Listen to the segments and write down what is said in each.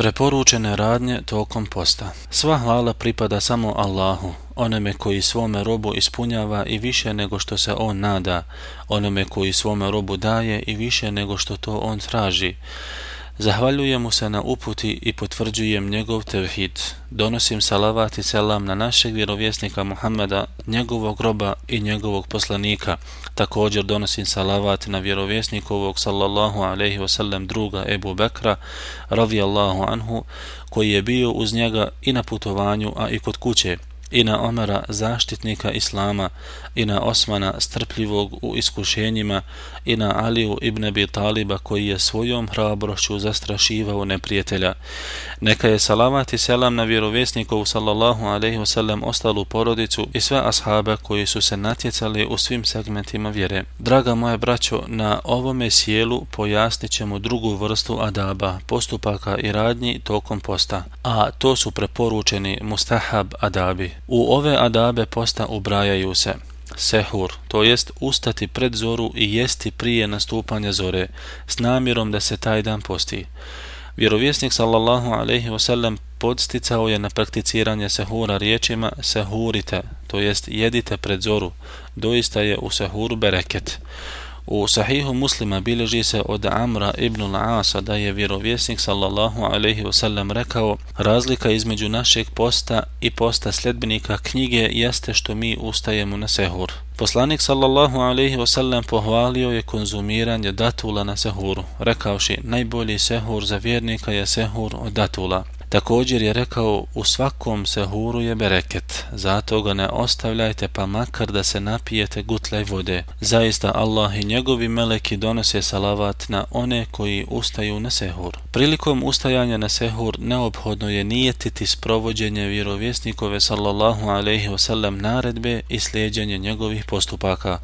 Preporučene radnje tokom posta. Sva hvala pripada samo Allahu, onome koji svome robu ispunjava i više nego što se on nada, onome koji svome robu daje i više nego što to on traži. Zahvaljujem mu se na uputi i potvrđujem njegov tevhid. Donosim salavat i selam na našeg vjerovjesnika Muhammeda, njegovog roba i njegovog poslanika. Također donosim salavat na vjerovjesnikovog sallallahu alaihi wasallam druga Ebu Bekra, radijallahu anhu, koji je bio uz njega i na putovanju, a i kod kuće i na Omara zaštitnika Islama i na Osmana strpljivog u iskušenjima i na Aliju ibn Abi Taliba koji je svojom hrabrošću zastrašivao neprijatelja. Neka je salavat i selam na vjerovjesnikovu sallallahu alaihi wasallam ostalu porodicu i sve ashabe koji su se natjecali u svim segmentima vjere. Draga moje braćo, na ovome sjelu pojasnit ćemo drugu vrstu adaba, postupaka i radnji tokom posta, a to su preporučeni mustahab adabi. U ove adabe posta ubrajaju se sehur, to jest ustati pred zoru i jesti prije nastupanja zore, s namjerom da se taj dan posti. Vjerovjesnik sallallahu alaihi wasallam podsticao je na prakticiranje sehura riječima sehurite, to jest jedite pred zoru, doista je u sehuru bereket. U sahihu muslima bileži se od Amra ibn al-Asa da je vjerovjesnik sallallahu alaihi wasallam rekao razlika između našeg posta i posta sljedbenika knjige jeste što mi ustajemo na sehur. Poslanik sallallahu alaihi wasallam pohvalio je konzumiranje datula na sehuru, rekavši najbolji sehur za vjernika je sehur od datula. Također je rekao, u svakom sehuru je bereket, zato ga ne ostavljajte pa makar da se napijete gutlej vode. Zaista Allah i njegovi meleki donose salavat na one koji ustaju na sehur. Prilikom ustajanja na sehur neophodno je nijetiti sprovođenje vjerovjesnikove sallallahu alaihi wasallam naredbe i slijedjenje njegovih postupaka.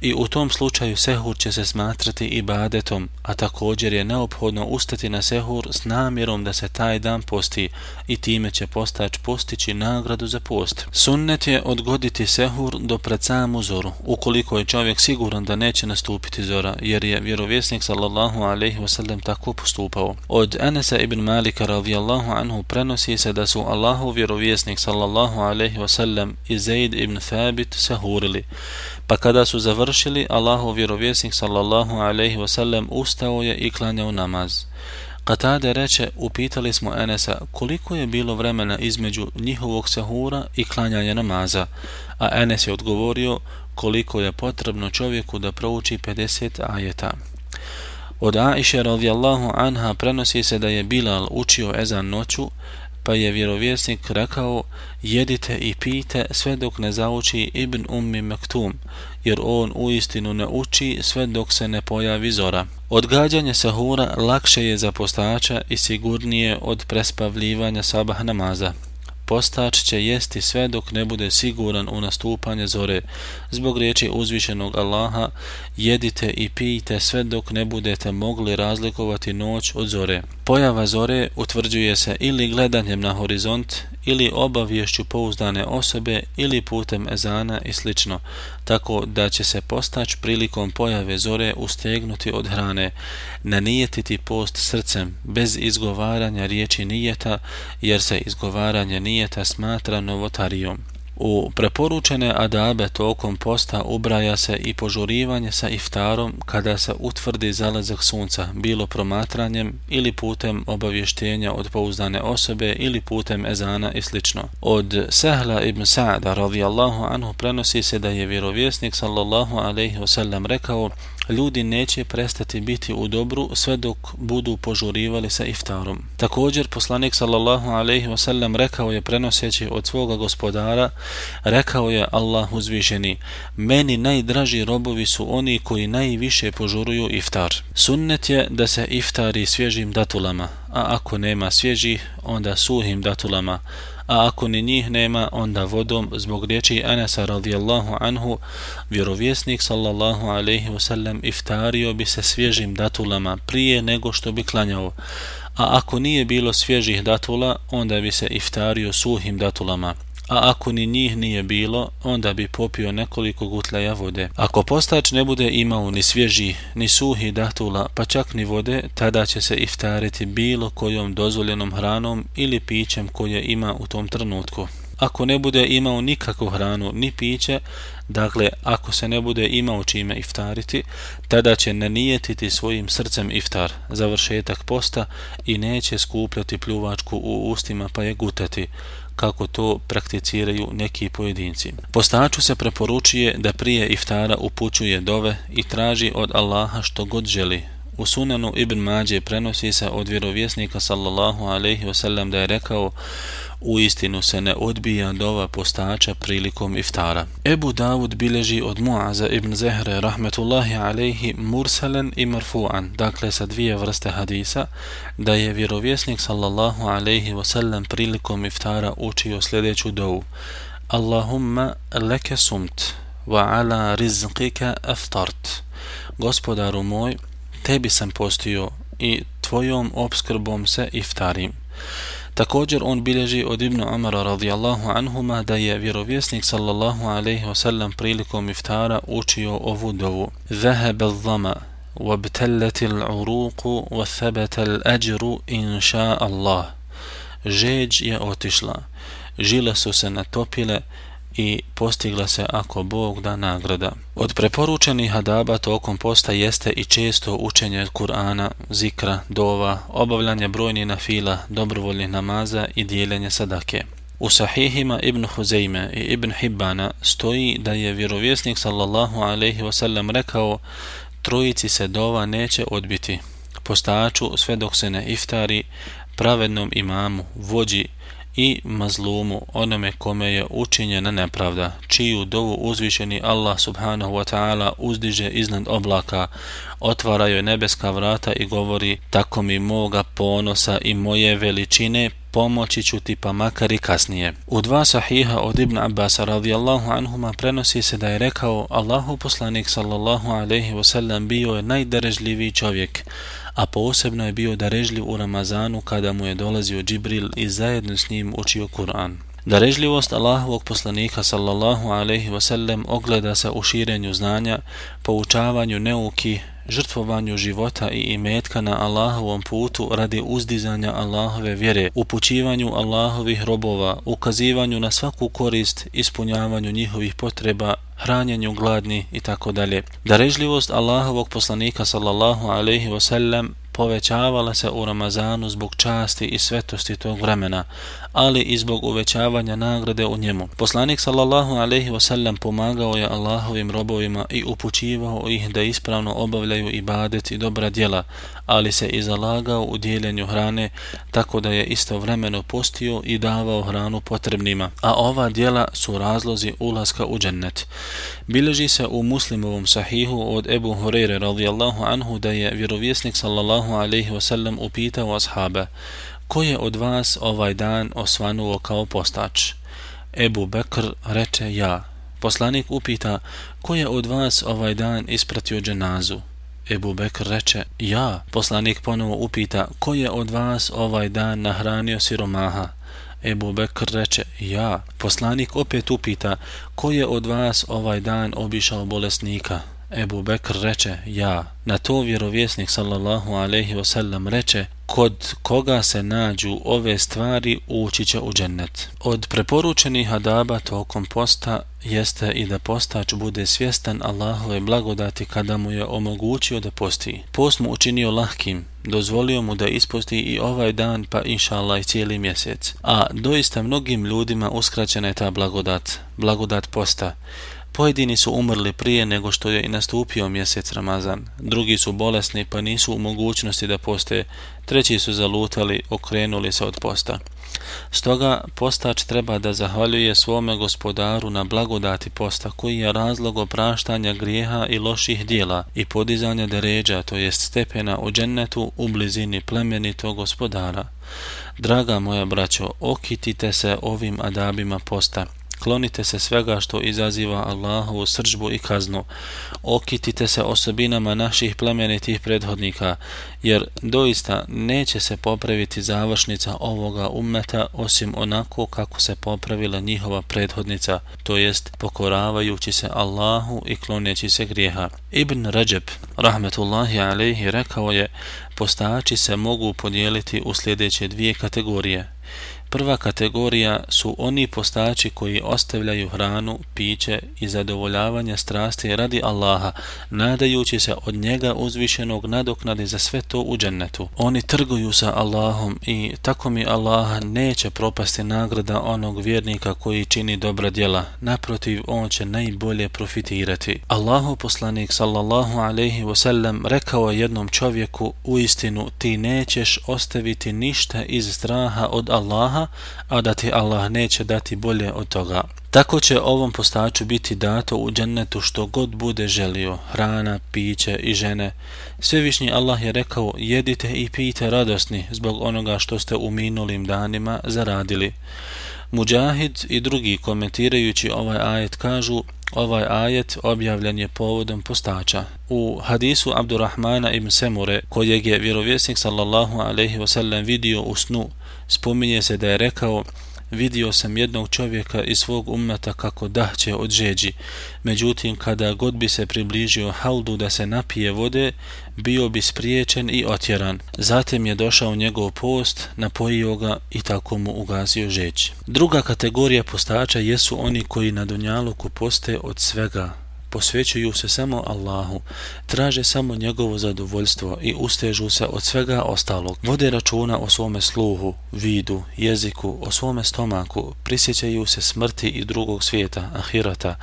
I u tom slučaju sehur će se smatrati ibadetom, a također je neophodno ustati na sehur s namjerom da se taj dan posti posti i time će postač postići nagradu za post. Sunnet je odgoditi sehur do pred samu zoru, ukoliko je čovjek siguran da neće nastupiti zora, jer je vjerovjesnik sallallahu alaihi wasallam tako postupao. Od Anasa ibn Malika radijallahu anhu prenosi se da su Allahu vjerovjesnik sallallahu alaihi wasallam i Zaid ibn Thabit sehurili. Pa kada su završili, Allahu vjerovjesnik sallallahu alaihi wasallam ustao je i klanjao namaz. Katade reče, upitali smo Enesa koliko je bilo vremena između njihovog sahura i klanjanja namaza, a Enes je odgovorio koliko je potrebno čovjeku da prouči 50 ajeta. Od Aisha radijallahu anha prenosi se da je Bilal učio ezan noću, pa je vjerovjesnik rekao jedite i pijte sve dok ne zauči Ibn Ummi Mektum, jer on u istinu ne uči sve dok se ne pojavi zora. Odgađanje sahura lakše je za postača i sigurnije od prespavljivanja sabah namaza postač će jesti sve dok ne bude siguran u nastupanje zore. Zbog riječi uzvišenog Allaha, jedite i pijte sve dok ne budete mogli razlikovati noć od zore. Pojava zore utvrđuje se ili gledanjem na horizont, ili obavješću pouzdane osobe, ili putem ezana i slično, tako da će se postač prilikom pojave zore ustegnuti od hrane, nanijetiti post srcem, bez izgovaranja riječi nijeta, jer se izgovaranje nijeta smatra novotarijom. U preporučene adabe tokom posta ubraja se i požurivanje sa iftarom kada se utvrdi zalazak sunca, bilo promatranjem ili putem obavještenja od pouzdane osobe ili putem ezana i sl. Od Sehla ibn Sa'da radijallahu anhu prenosi se da je vjerovjesnik sallallahu alaihi wasallam rekao ljudi neće prestati biti u dobru sve dok budu požurivali sa iftarom. Također poslanik sallallahu alejhi ve sellem rekao je prenoseći od svoga gospodara, rekao je Allah uzvišeni: "Meni najdraži robovi su oni koji najviše požuruju iftar." Sunnet je da se iftari svježim datulama, a ako nema svježih, onda suhim datulama a ako ni njih nema, onda vodom zbog riječi Anasa radijallahu anhu, vjerovjesnik sallallahu alaihi wasallam iftario bi se svježim datulama prije nego što bi klanjao, a ako nije bilo svježih datula, onda bi se iftario suhim datulama a ako ni njih nije bilo, onda bi popio nekoliko gutlaja vode. Ako postač ne bude imao ni svježi, ni suhi datula, pa čak ni vode, tada će se iftariti bilo kojom dozvoljenom hranom ili pićem koje ima u tom trenutku ako ne bude imao nikakvu hranu ni piće, dakle ako se ne bude imao čime iftariti, tada će nanijetiti svojim srcem iftar, završetak posta i neće skupljati pljuvačku u ustima pa je gutati, kako to prakticiraju neki pojedinci. Postaču se preporučuje da prije iftara upućuje dove i traži od Allaha što god želi. U sunanu Ibn Mađe prenosi se od vjerovjesnika sallallahu alaihi wasallam da je rekao u istinu se ne odbija dova postača prilikom iftara. Ebu Davud bileži od Muaza ibn Zehre rahmetullahi alaihi murselen i marfu'an, dakle sa dvije vrste hadisa, da je vjerovjesnik sallallahu alaihi wasallam prilikom iftara učio sljedeću dovu. Allahumma leke sumt, wa ala rizqika aftart. Gospodaru moj, tebi sam postio i tvojom obskrbom se iftarim. Također on bilježi od Ibnu Amara radijallahu anhuma da je vjerovjesnik sallallahu alaihi wasallam prilikom iftara učio ovu dovu. Zahebe zama, wabtelleti l'uruku, wathabete l'ajru, inša Allah. Žeđ je otišla, žile su se natopile, i postigla se ako Bog da nagrada. Od preporučenih adaba tokom posta jeste i često učenje Kur'ana, zikra, dova, obavljanje brojnih nafila, dobrovoljnih namaza i dijeljenje sadake. U sahihima Ibn Huzeyme i Ibn Hibbana stoji da je vjerovjesnik sallallahu alaihi wasallam rekao trojici se dova neće odbiti, postaču sve dok se ne iftari, pravednom imamu, vođi, i mazlumu onome kome je učinjena nepravda, čiju dovu uzvišeni Allah subhanahu wa ta'ala uzdiže iznad oblaka, otvara joj nebeska vrata i govori tako mi moga ponosa i moje veličine pomoći ću ti pa makar i kasnije. U dva sahiha od Ibn Abbas radijallahu anhuma prenosi se da je rekao Allahu poslanik sallallahu alaihi wasallam bio je najderežljiviji čovjek, a posebno je bio darežljiv u Ramazanu kada mu je dolazio Džibril i zajedno s njim učio Kur'an. Darežljivost Allahovog poslanika sallallahu alaihi wasallam ogleda se u širenju znanja, poučavanju neuki, žrtvovanju života i imetka na Allahovom putu radi uzdizanja Allahove vjere, upućivanju Allahovih robova, ukazivanju na svaku korist, ispunjavanju njihovih potreba, hranjenju gladni i tako dalje. Darežljivost Allahovog poslanika sallallahu alejhi ve sellem povećavala se u Ramazanu zbog časti i svetosti tog vremena, ali i zbog uvećavanja nagrade u njemu. Poslanik sallallahu alejhi ve sellem pomagao je Allahovim robovima i upućivao ih da ispravno obavljaju ibadet i dobra djela, ali se i zalagao u dijeljenju hrane tako da je istovremeno postio i davao hranu potrebnima, a ova djela su razlozi ulaska u džennet. Bileži se u muslimovom sahihu od Ebu Hureyre radijallahu anhu da je vjerovjesnik sallallahu sallallahu alaihi wasallam upitao ashaba, ko je od vas ovaj dan osvanuo kao postač? Ebu Bekr reče ja. Poslanik upita, ko je od vas ovaj dan ispratio dženazu? Ebu Bekr reče, ja. Poslanik ponovo upita, ko je od vas ovaj dan nahranio siromaha? Ebu Bekr reče, ja. Poslanik opet upita, ko je od vas ovaj dan obišao bolesnika? Ebu Bekr reče, ja. Na to vjerovjesnik sallallahu alaihi wasallam reče, kod koga se nađu ove stvari ući će u džennet. Od preporučenih adaba tokom posta jeste i da postač bude svjestan Allahove blagodati kada mu je omogućio da posti. Post mu učinio lahkim, dozvolio mu da isposti i ovaj dan pa inša Allah i cijeli mjesec. A doista mnogim ljudima uskraćena je ta blagodat, blagodat posta. Pojedini su umrli prije nego što je i nastupio mjesec Ramazan, drugi su bolesni pa nisu u mogućnosti da poste, treći su zalutali, okrenuli se od posta. Stoga postač treba da zahvaljuje svome gospodaru na blagodati posta koji je razlog opraštanja grijeha i loših dijela i podizanja deređa, to jest stepena u džennetu u blizini plemenitog gospodara. Draga moja braćo, okitite se ovim adabima posta klonite se svega što izaziva Allahovu sržbu i kaznu, okitite se osobinama naših plemenitih prethodnika, jer doista neće se popraviti završnica ovoga ummeta osim onako kako se popravila njihova prethodnica, to jest pokoravajući se Allahu i kloneći se grijeha. Ibn Rajab, rahmetullahi alaihi, rekao je, postači se mogu podijeliti u sljedeće dvije kategorije. Prva kategorija su oni postači koji ostavljaju hranu, piće i zadovoljavanje strasti radi Allaha, nadajući se od njega uzvišenog nadoknadi za sve to u džennetu. Oni trguju sa Allahom i tako mi Allaha neće propasti nagrada onog vjernika koji čini dobra djela. Naprotiv, on će najbolje profitirati. Allahu poslanik sallallahu alaihi wasallam rekao jednom čovjeku u istinu ti nećeš ostaviti ništa iz straha od Allaha Allaha, a da ti Allah neće dati bolje od toga. Tako će ovom postaču biti dato u džennetu što god bude želio, hrana, piće i žene. Svevišnji Allah je rekao, jedite i pijte radosni zbog onoga što ste u minulim danima zaradili. Mujahid i drugi komentirajući ovaj ajet kažu, ovaj ajet objavljen je povodom postača. U hadisu Abdurrahmana ibn Semure, kojeg je vjerovjesnik sallallahu alaihi wasallam vidio u snu, spominje se da je rekao vidio sam jednog čovjeka iz svog umnata kako dahće od žeđi. Međutim, kada god bi se približio haldu da se napije vode, bio bi spriječen i otjeran. Zatim je došao njegov post, napojio ga i tako mu ugasio žeđ. Druga kategorija postača jesu oni koji na Dunjaluku poste od svega, posvećuju se samo Allahu, traže samo njegovo zadovoljstvo i ustežu se od svega ostalog. Vode računa o svome sluhu, vidu, jeziku, o svome stomaku, prisjećaju se smrti i drugog svijeta, ahirata,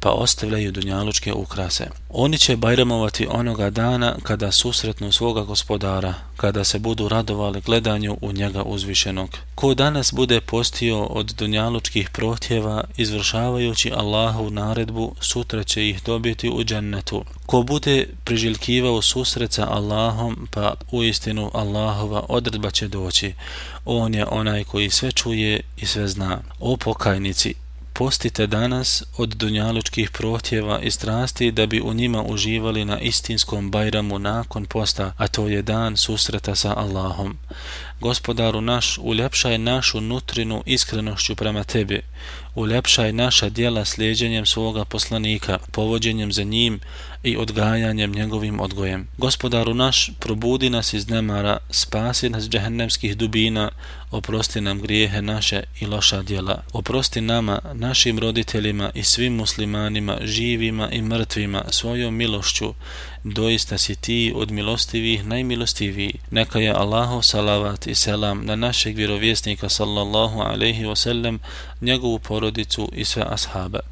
pa ostavljaju dunjalučke ukrase. Oni će bajramovati onoga dana kada susretnu svoga gospodara, kada se budu radovali gledanju u njega uzvišenog. Ko danas bude postio od dunjalučkih protjeva, izvršavajući Allahu naredbu, sutra će ih dobiti u džennetu. Ko bude priželjkivao susreca Allahom, pa u istinu Allahova odredba će doći. On je onaj koji sve čuje i sve zna. O pokajnici, postite danas od dunjalučkih protjeva i strasti da bi u njima uživali na istinskom bajramu nakon posta, a to je dan susreta sa Allahom. Gospodaru naš, uljepšaj našu nutrinu iskrenošću prema tebi, uljepšaj naša dijela slijedjenjem svoga poslanika, povođenjem za njim i odgajanjem njegovim odgojem. Gospodaru naš, probudi nas iz nemara, spasi nas džehennemskih dubina, oprosti nam grijehe naše i loša djela. Oprosti nama, našim roditeljima i svim muslimanima, živima i mrtvima, svojom milošću, doista si ti od milostivih najmilostiviji. Neka je Allahu salavat i selam na našeg vjerovjesnika sallallahu alaihi wasallam, njegovu porodicu i sve ashabe.